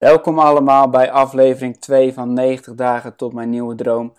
Welkom allemaal bij aflevering 2 van 90 dagen tot mijn nieuwe droom.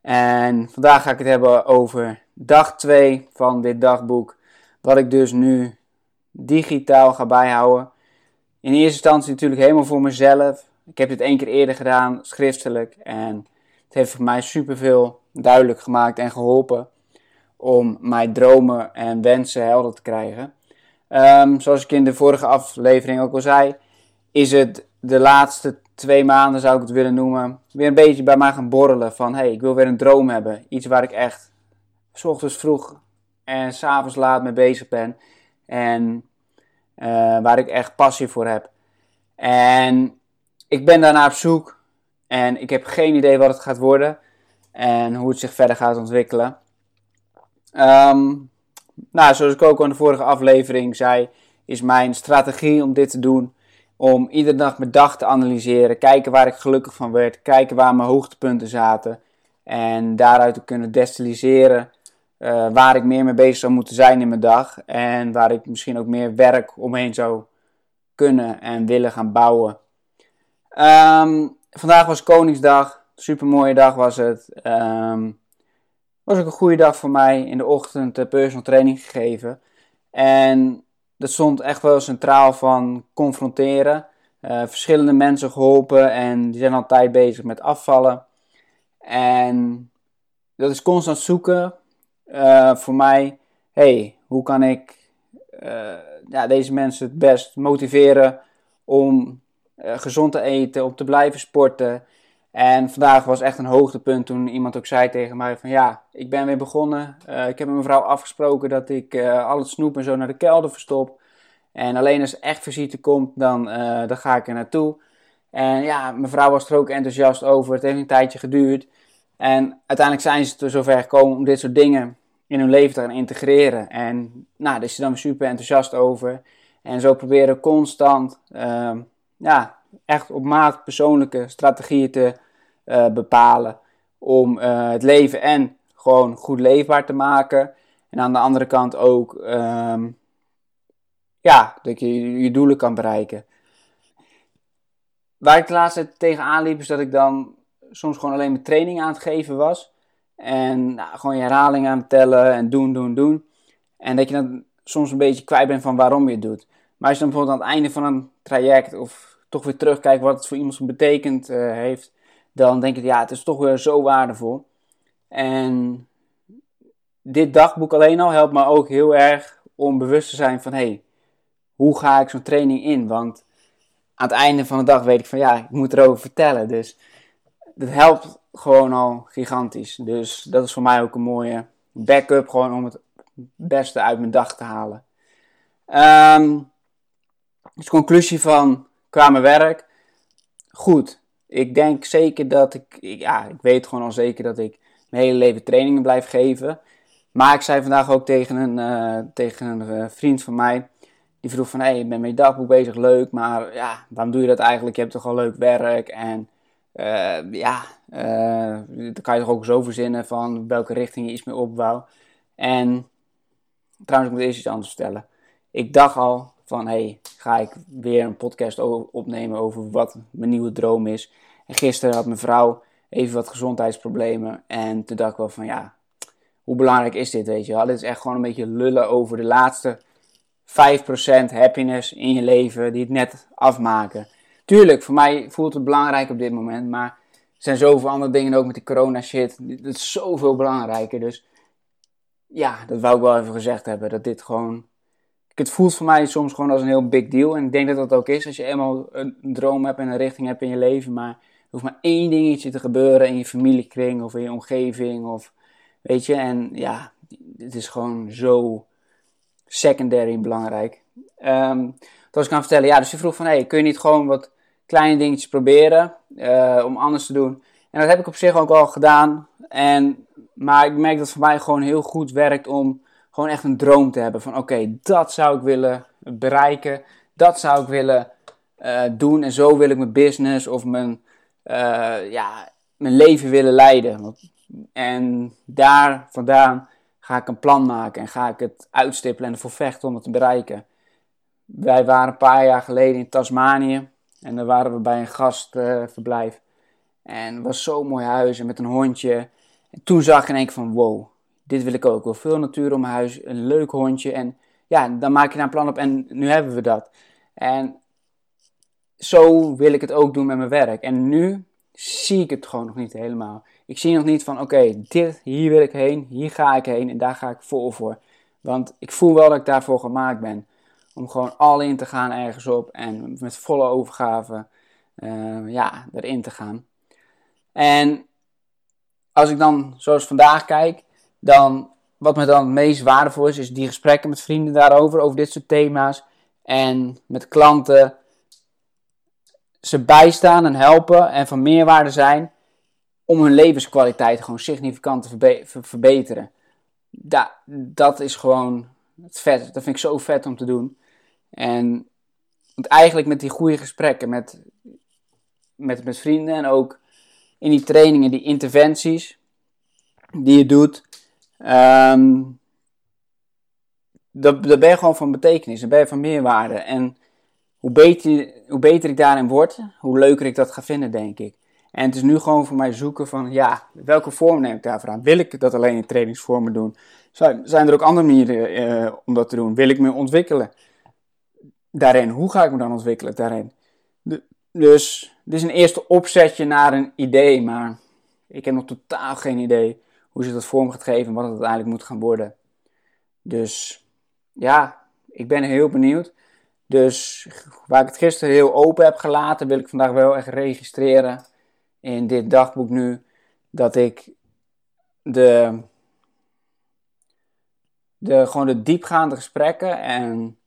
En vandaag ga ik het hebben over dag 2 van dit dagboek, wat ik dus nu digitaal ga bijhouden. In eerste instantie natuurlijk helemaal voor mezelf. Ik heb dit één keer eerder gedaan, schriftelijk. En het heeft voor mij superveel duidelijk gemaakt en geholpen om mijn dromen en wensen helder te krijgen. Um, zoals ik in de vorige aflevering ook al zei, is het de laatste twee maanden, zou ik het willen noemen, weer een beetje bij mij gaan borrelen. Van hey, ik wil weer een droom hebben. Iets waar ik echt s ochtends vroeg en s'avonds laat mee bezig ben. En uh, waar ik echt passie voor heb. En ik ben daarna op zoek. En ik heb geen idee wat het gaat worden. En hoe het zich verder gaat ontwikkelen. Um, nou, zoals ik ook in de vorige aflevering zei, is mijn strategie om dit te doen om iedere dag mijn dag te analyseren, kijken waar ik gelukkig van werd, kijken waar mijn hoogtepunten zaten en daaruit te kunnen destilliseren uh, waar ik meer mee bezig zou moeten zijn in mijn dag en waar ik misschien ook meer werk omheen zou kunnen en willen gaan bouwen. Um, vandaag was Koningsdag, super mooie dag was het. Um, was ook een goede dag voor mij. In de ochtend de personal training gegeven. En dat stond echt wel centraal van confronteren. Uh, verschillende mensen geholpen en die zijn altijd bezig met afvallen. En dat is constant zoeken uh, voor mij. hey, hoe kan ik uh, ja, deze mensen het best motiveren om gezond te eten, om te blijven sporten. En vandaag was echt een hoogtepunt toen iemand ook zei tegen mij van ja, ik ben weer begonnen. Uh, ik heb met mijn vrouw afgesproken dat ik uh, al het snoep en zo naar de kelder verstop. En alleen als echt visite komt, dan, uh, dan ga ik er naartoe. En ja, mijn vrouw was er ook enthousiast over. Het heeft een tijdje geduurd. En uiteindelijk zijn ze er zover gekomen om dit soort dingen in hun leven te gaan integreren. En nou, daar is ze dan super enthousiast over. En zo proberen constant, ehm, ja, echt op maat persoonlijke strategieën te uh, bepalen om uh, het leven en gewoon goed leefbaar te maken. En aan de andere kant ook um, ja, dat je je doelen kan bereiken. Waar ik de laatste tijd tegenaan liep is dat ik dan soms gewoon alleen mijn training aan het geven was. En nou, gewoon je herhalingen aan het tellen en doen, doen, doen. En dat je dan soms een beetje kwijt bent van waarom je het doet. Maar als je dan bijvoorbeeld aan het einde van een traject of toch weer terugkijkt wat het voor iemand betekend uh, heeft, dan denk ik, ja, het is toch weer zo waardevol. En dit dagboek alleen al helpt me ook heel erg om bewust te zijn van, hé, hey, hoe ga ik zo'n training in? Want aan het einde van de dag weet ik van, ja, ik moet erover vertellen. Dus dat helpt gewoon al gigantisch. Dus dat is voor mij ook een mooie backup, gewoon om het beste uit mijn dag te halen. Um, dus conclusie van qua mijn werk. Goed, ik denk zeker dat ik, ja, ik weet gewoon al zeker dat ik mijn hele leven trainingen blijf geven. Maar ik zei vandaag ook tegen een, uh, tegen een uh, vriend van mij, die vroeg van, hé, hey, ik ben met je dagboek bezig, leuk, maar ja, waarom doe je dat eigenlijk? Je hebt toch al leuk werk en uh, ja, dan kan je toch ook zo verzinnen van welke richting je iets mee opbouwt. En trouwens, ik moet eerst iets anders vertellen. Ik dacht al van, hey, ga ik weer een podcast opnemen over wat mijn nieuwe droom is. En gisteren had mijn vrouw even wat gezondheidsproblemen. En toen dacht ik wel van ja, hoe belangrijk is dit, weet je wel. Dit is echt gewoon een beetje lullen over de laatste 5% happiness in je leven die het net afmaken. Tuurlijk, voor mij voelt het belangrijk op dit moment, maar er zijn zoveel andere dingen ook met die corona shit. Het is zoveel belangrijker, dus ja, dat wou ik wel even gezegd hebben, dat dit gewoon het voelt voor mij soms gewoon als een heel big deal. En ik denk dat dat ook is als je eenmaal een droom hebt en een richting hebt in je leven. Maar er hoeft maar één dingetje te gebeuren in je familiekring of in je omgeving. Of, weet je, en ja, het is gewoon zo secondary belangrijk. Um, was ik aan vertellen, ja, dus je vroeg van, hey, kun je niet gewoon wat kleine dingetjes proberen uh, om anders te doen? En dat heb ik op zich ook al gedaan. En, maar ik merk dat het voor mij gewoon heel goed werkt om gewoon echt een droom te hebben van oké, dat zou ik willen bereiken, dat zou ik willen uh, doen en zo wil ik mijn business of mijn, uh, ja, mijn leven willen leiden. En daar vandaan ga ik een plan maken en ga ik het uitstippelen en ervoor vechten om het te bereiken. Wij waren een paar jaar geleden in Tasmanië En dan waren we bij een gastverblijf. en het was zo'n mooi huis en met een hondje. En toen zag ik in één keer van wow, dit wil ik ook. Wel veel natuur om huis, een leuk hondje. En ja, dan maak je daar een plan op en nu hebben we dat. En zo wil ik het ook doen met mijn werk. En nu zie ik het gewoon nog niet helemaal. Ik zie nog niet van oké, dit, hier wil ik heen, hier ga ik heen en daar ga ik vol voor. Want ik voel wel dat ik daarvoor gemaakt ben. Om gewoon al in te gaan ergens op en met volle overgave uh, ja, erin te gaan. En als ik dan zoals vandaag kijk, dan wat me dan het meest waardevol is, is die gesprekken met vrienden daarover, over dit soort thema's. En met klanten ze bijstaan en helpen en van meerwaarde zijn om hun levenskwaliteit gewoon significant te verbeteren. Da dat is gewoon het vet. Dat vind ik zo vet om te doen. En want eigenlijk met die goede gesprekken met, met, met vrienden en ook in die trainingen, die interventies die je doet, um, dat, dat ben je gewoon van betekenis, dan ben je van meerwaarde. En hoe beter, hoe beter ik daarin word, hoe leuker ik dat ga vinden, denk ik. En het is nu gewoon voor mij zoeken van, ja, welke vorm neem ik daarvoor aan? Wil ik dat alleen in trainingsvormen doen? Zijn er ook andere manieren eh, om dat te doen? Wil ik me ontwikkelen daarin? Hoe ga ik me dan ontwikkelen daarin? dus dit is een eerste opzetje naar een idee, maar ik heb nog totaal geen idee hoe ze dat vorm gaat geven en wat het uiteindelijk moet gaan worden. Dus ja, ik ben heel benieuwd. Dus waar ik het gisteren heel open heb gelaten, wil ik vandaag wel echt registreren in dit dagboek nu. Dat ik de, de, gewoon de diepgaande gesprekken en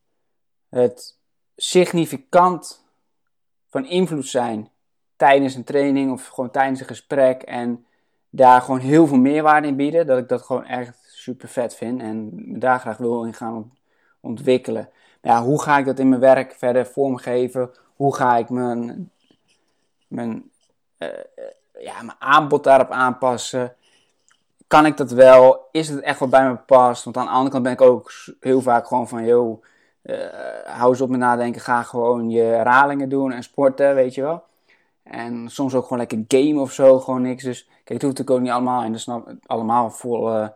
het significant van invloed zijn tijdens een training of gewoon tijdens een gesprek. En daar gewoon heel veel meerwaarde in bieden. Dat ik dat gewoon echt super vet vind en me daar graag wil in gaan ontwikkelen ja, hoe ga ik dat in mijn werk verder vormgeven? Hoe ga ik mijn, mijn, uh, ja, mijn aanbod daarop aanpassen? Kan ik dat wel? Is het echt wat bij me past? Want aan de andere kant ben ik ook heel vaak gewoon van, joh, uh, hou eens op met nadenken. Ga gewoon je herhalingen doen en sporten, weet je wel. En soms ook gewoon lekker game of zo, gewoon niks. Dus kijk, het hoeft natuurlijk ook niet allemaal en dat snap allemaal vol uh,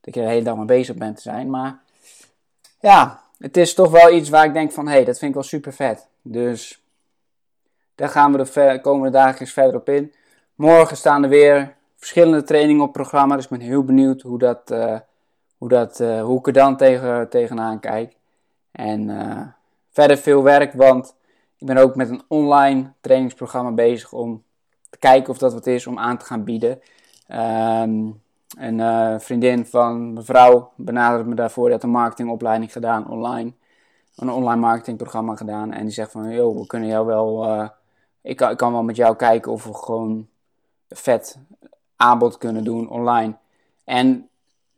dat je de hele dag mee bezig bent te zijn. Maar ja, het is toch wel iets waar ik denk van, hé, hey, dat vind ik wel super vet. Dus daar gaan we de komende dagen eens verder op in. Morgen staan er weer verschillende trainingen op programma. Dus ik ben heel benieuwd hoe, dat, uh, hoe, dat, uh, hoe ik er dan tegen, tegenaan kijk. En verder veel werk, want ik ben ook met een online trainingsprogramma bezig om te kijken of dat wat is om aan te gaan bieden. Um, een uh, vriendin van mijn vrouw benaderde me daarvoor. Die had een marketingopleiding gedaan online. Een online marketingprogramma gedaan. En die zegt van, joh, we kunnen jou wel... Uh, ik, kan, ik kan wel met jou kijken of we gewoon vet aanbod kunnen doen online. En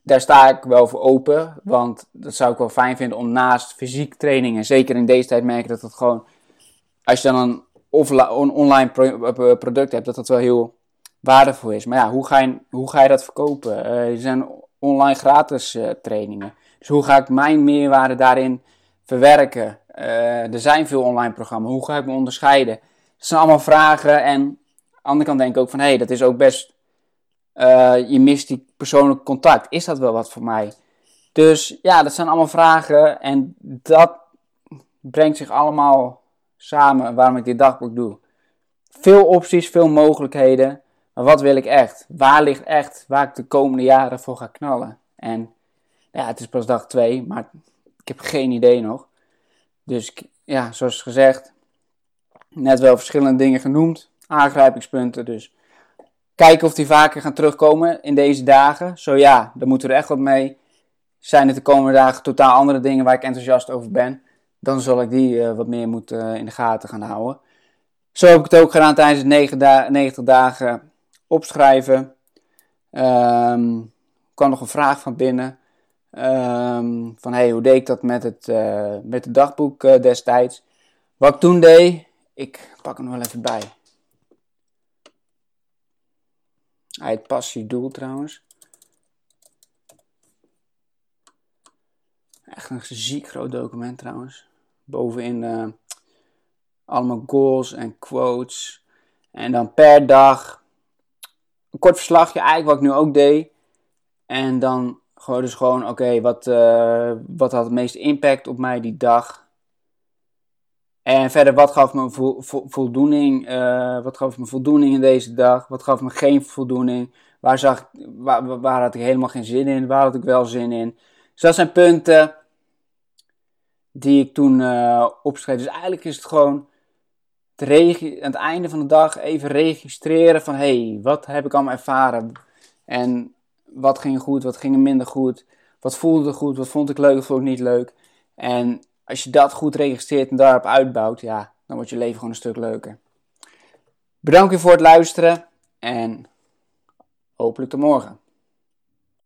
daar sta ik wel voor open. Want dat zou ik wel fijn vinden om naast fysiek trainingen... Zeker in deze tijd merk ik dat het gewoon... Als je dan een, online product hebt, dat dat wel heel waardevol is. Maar ja, hoe ga je, hoe ga je dat verkopen? Uh, er zijn online gratis uh, trainingen. Dus hoe ga ik mijn meerwaarde daarin verwerken? Er zijn veel online programma's. Hoe ga ik me onderscheiden? Dat zijn allemaal vragen. En aan de andere kant denk ik ook van... Hé, hey, dat is ook best... je mist die persoonlijke contact. Is dat wel wat voor mij? Dus ja, dat zijn allemaal vragen. En dat brengt zich allemaal samen waarom ik dit dagboek doe. Veel opties, veel mogelijkheden. Maar wat wil ik echt? Waar ligt echt waar ik de komende jaren voor ga knallen? En ja, het is pas dag 2, maar ik heb geen idee nog. Dus ja, zoals gezegd, net wel verschillende dingen genoemd. Aangrijpingspunten, dus kijken of die vaker gaan terugkomen in deze dagen. Zo ja, dan moeten we er echt wat mee. Zijn het de komende dagen totaal andere dingen waar ik enthousiast over ben, dan zal ik die uh, wat meer moeten uh, in de gaten gaan houden. Zo heb ik het ook gedaan tijdens de 90 dagen opschrijven. Um, kwam nog een vraag van binnen. Um, van hey, hoe deed ik dat met het, uh, met het dagboek destijds? Wat ik toen deed, ik pak hem wel even bij. Hij het passie doel trouwens. Echt een ziek groot document trouwens. Bovenin uh, allemaal goals en quotes. En dan per dag een kort verslagje, eigenlijk wat ik nu ook deed. En dan gewoon dus gewoon, oké, wat, uh, wat had het meeste impact op mij die dag? En verder, wat gaf me vo vo voldoening? Uh, wat gaf me voldoening in deze dag? Wat gaf me geen voldoening? Waar, zag, waar, waar had ik helemaal geen zin in? Waar had ik wel zin in? Dus dat zijn punten die ik toen uh, opschreef. Dus eigenlijk is het gewoon het aan het einde van de dag even registreren van... hé, hey, wat heb ik allemaal ervaren? En wat ging goed, wat ging minder goed? Wat voelde goed, wat vond ik leuk, wat vond ik niet leuk? En als je dat goed registreert en daarop uitbouwt, ja, dan wordt je leven gewoon een stuk leuker. Bedankt voor het luisteren en hopelijk tot morgen.